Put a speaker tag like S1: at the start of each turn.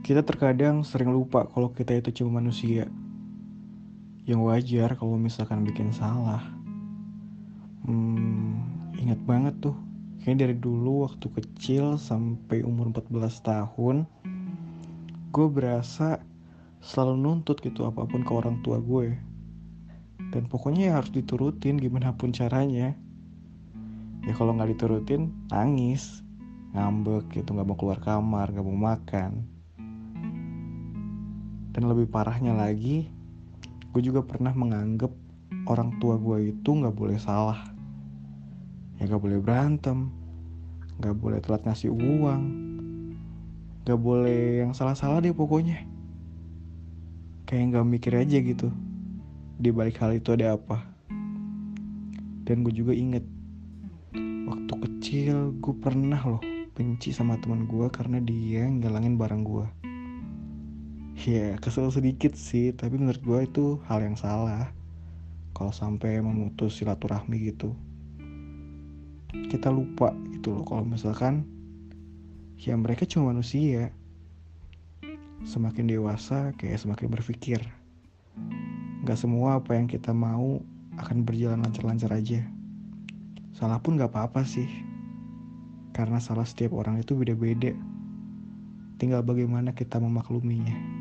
S1: Kita terkadang sering lupa kalau kita itu cuma manusia. Yang wajar kalau misalkan bikin salah. Hmm, ingat banget tuh. Kayaknya dari dulu waktu kecil sampai umur 14 tahun, gue berasa selalu nuntut gitu apa pun ke orang tua gue. Dan pokoknya ya harus diturutin gimana pun caranya. Ya kalau nggak diturutin, nangis, ngambek gitu, nggak mau keluar kamar, nggak mau makan. Dan lebih parahnya lagi, gue juga pernah menganggap orang tua gue itu nggak boleh salah. Ya nggak boleh berantem, nggak boleh telat ngasih uang, nggak boleh yang salah-salah deh pokoknya. Kayak nggak mikir aja gitu. Di balik hal itu ada apa? Dan gue juga inget waktu kecil gue pernah loh benci sama teman gue karena dia ngelangin barang gue ya kesel sedikit sih tapi menurut gue itu hal yang salah. Kalau sampai memutus silaturahmi gitu. Kita lupa gitu loh kalau misalkan ya mereka cuma manusia. Semakin dewasa kayak semakin berpikir. Nggak semua apa yang kita mau akan berjalan lancar-lancar aja. Salah pun nggak apa-apa sih. Karena salah setiap orang itu beda-beda. Tinggal bagaimana kita memakluminya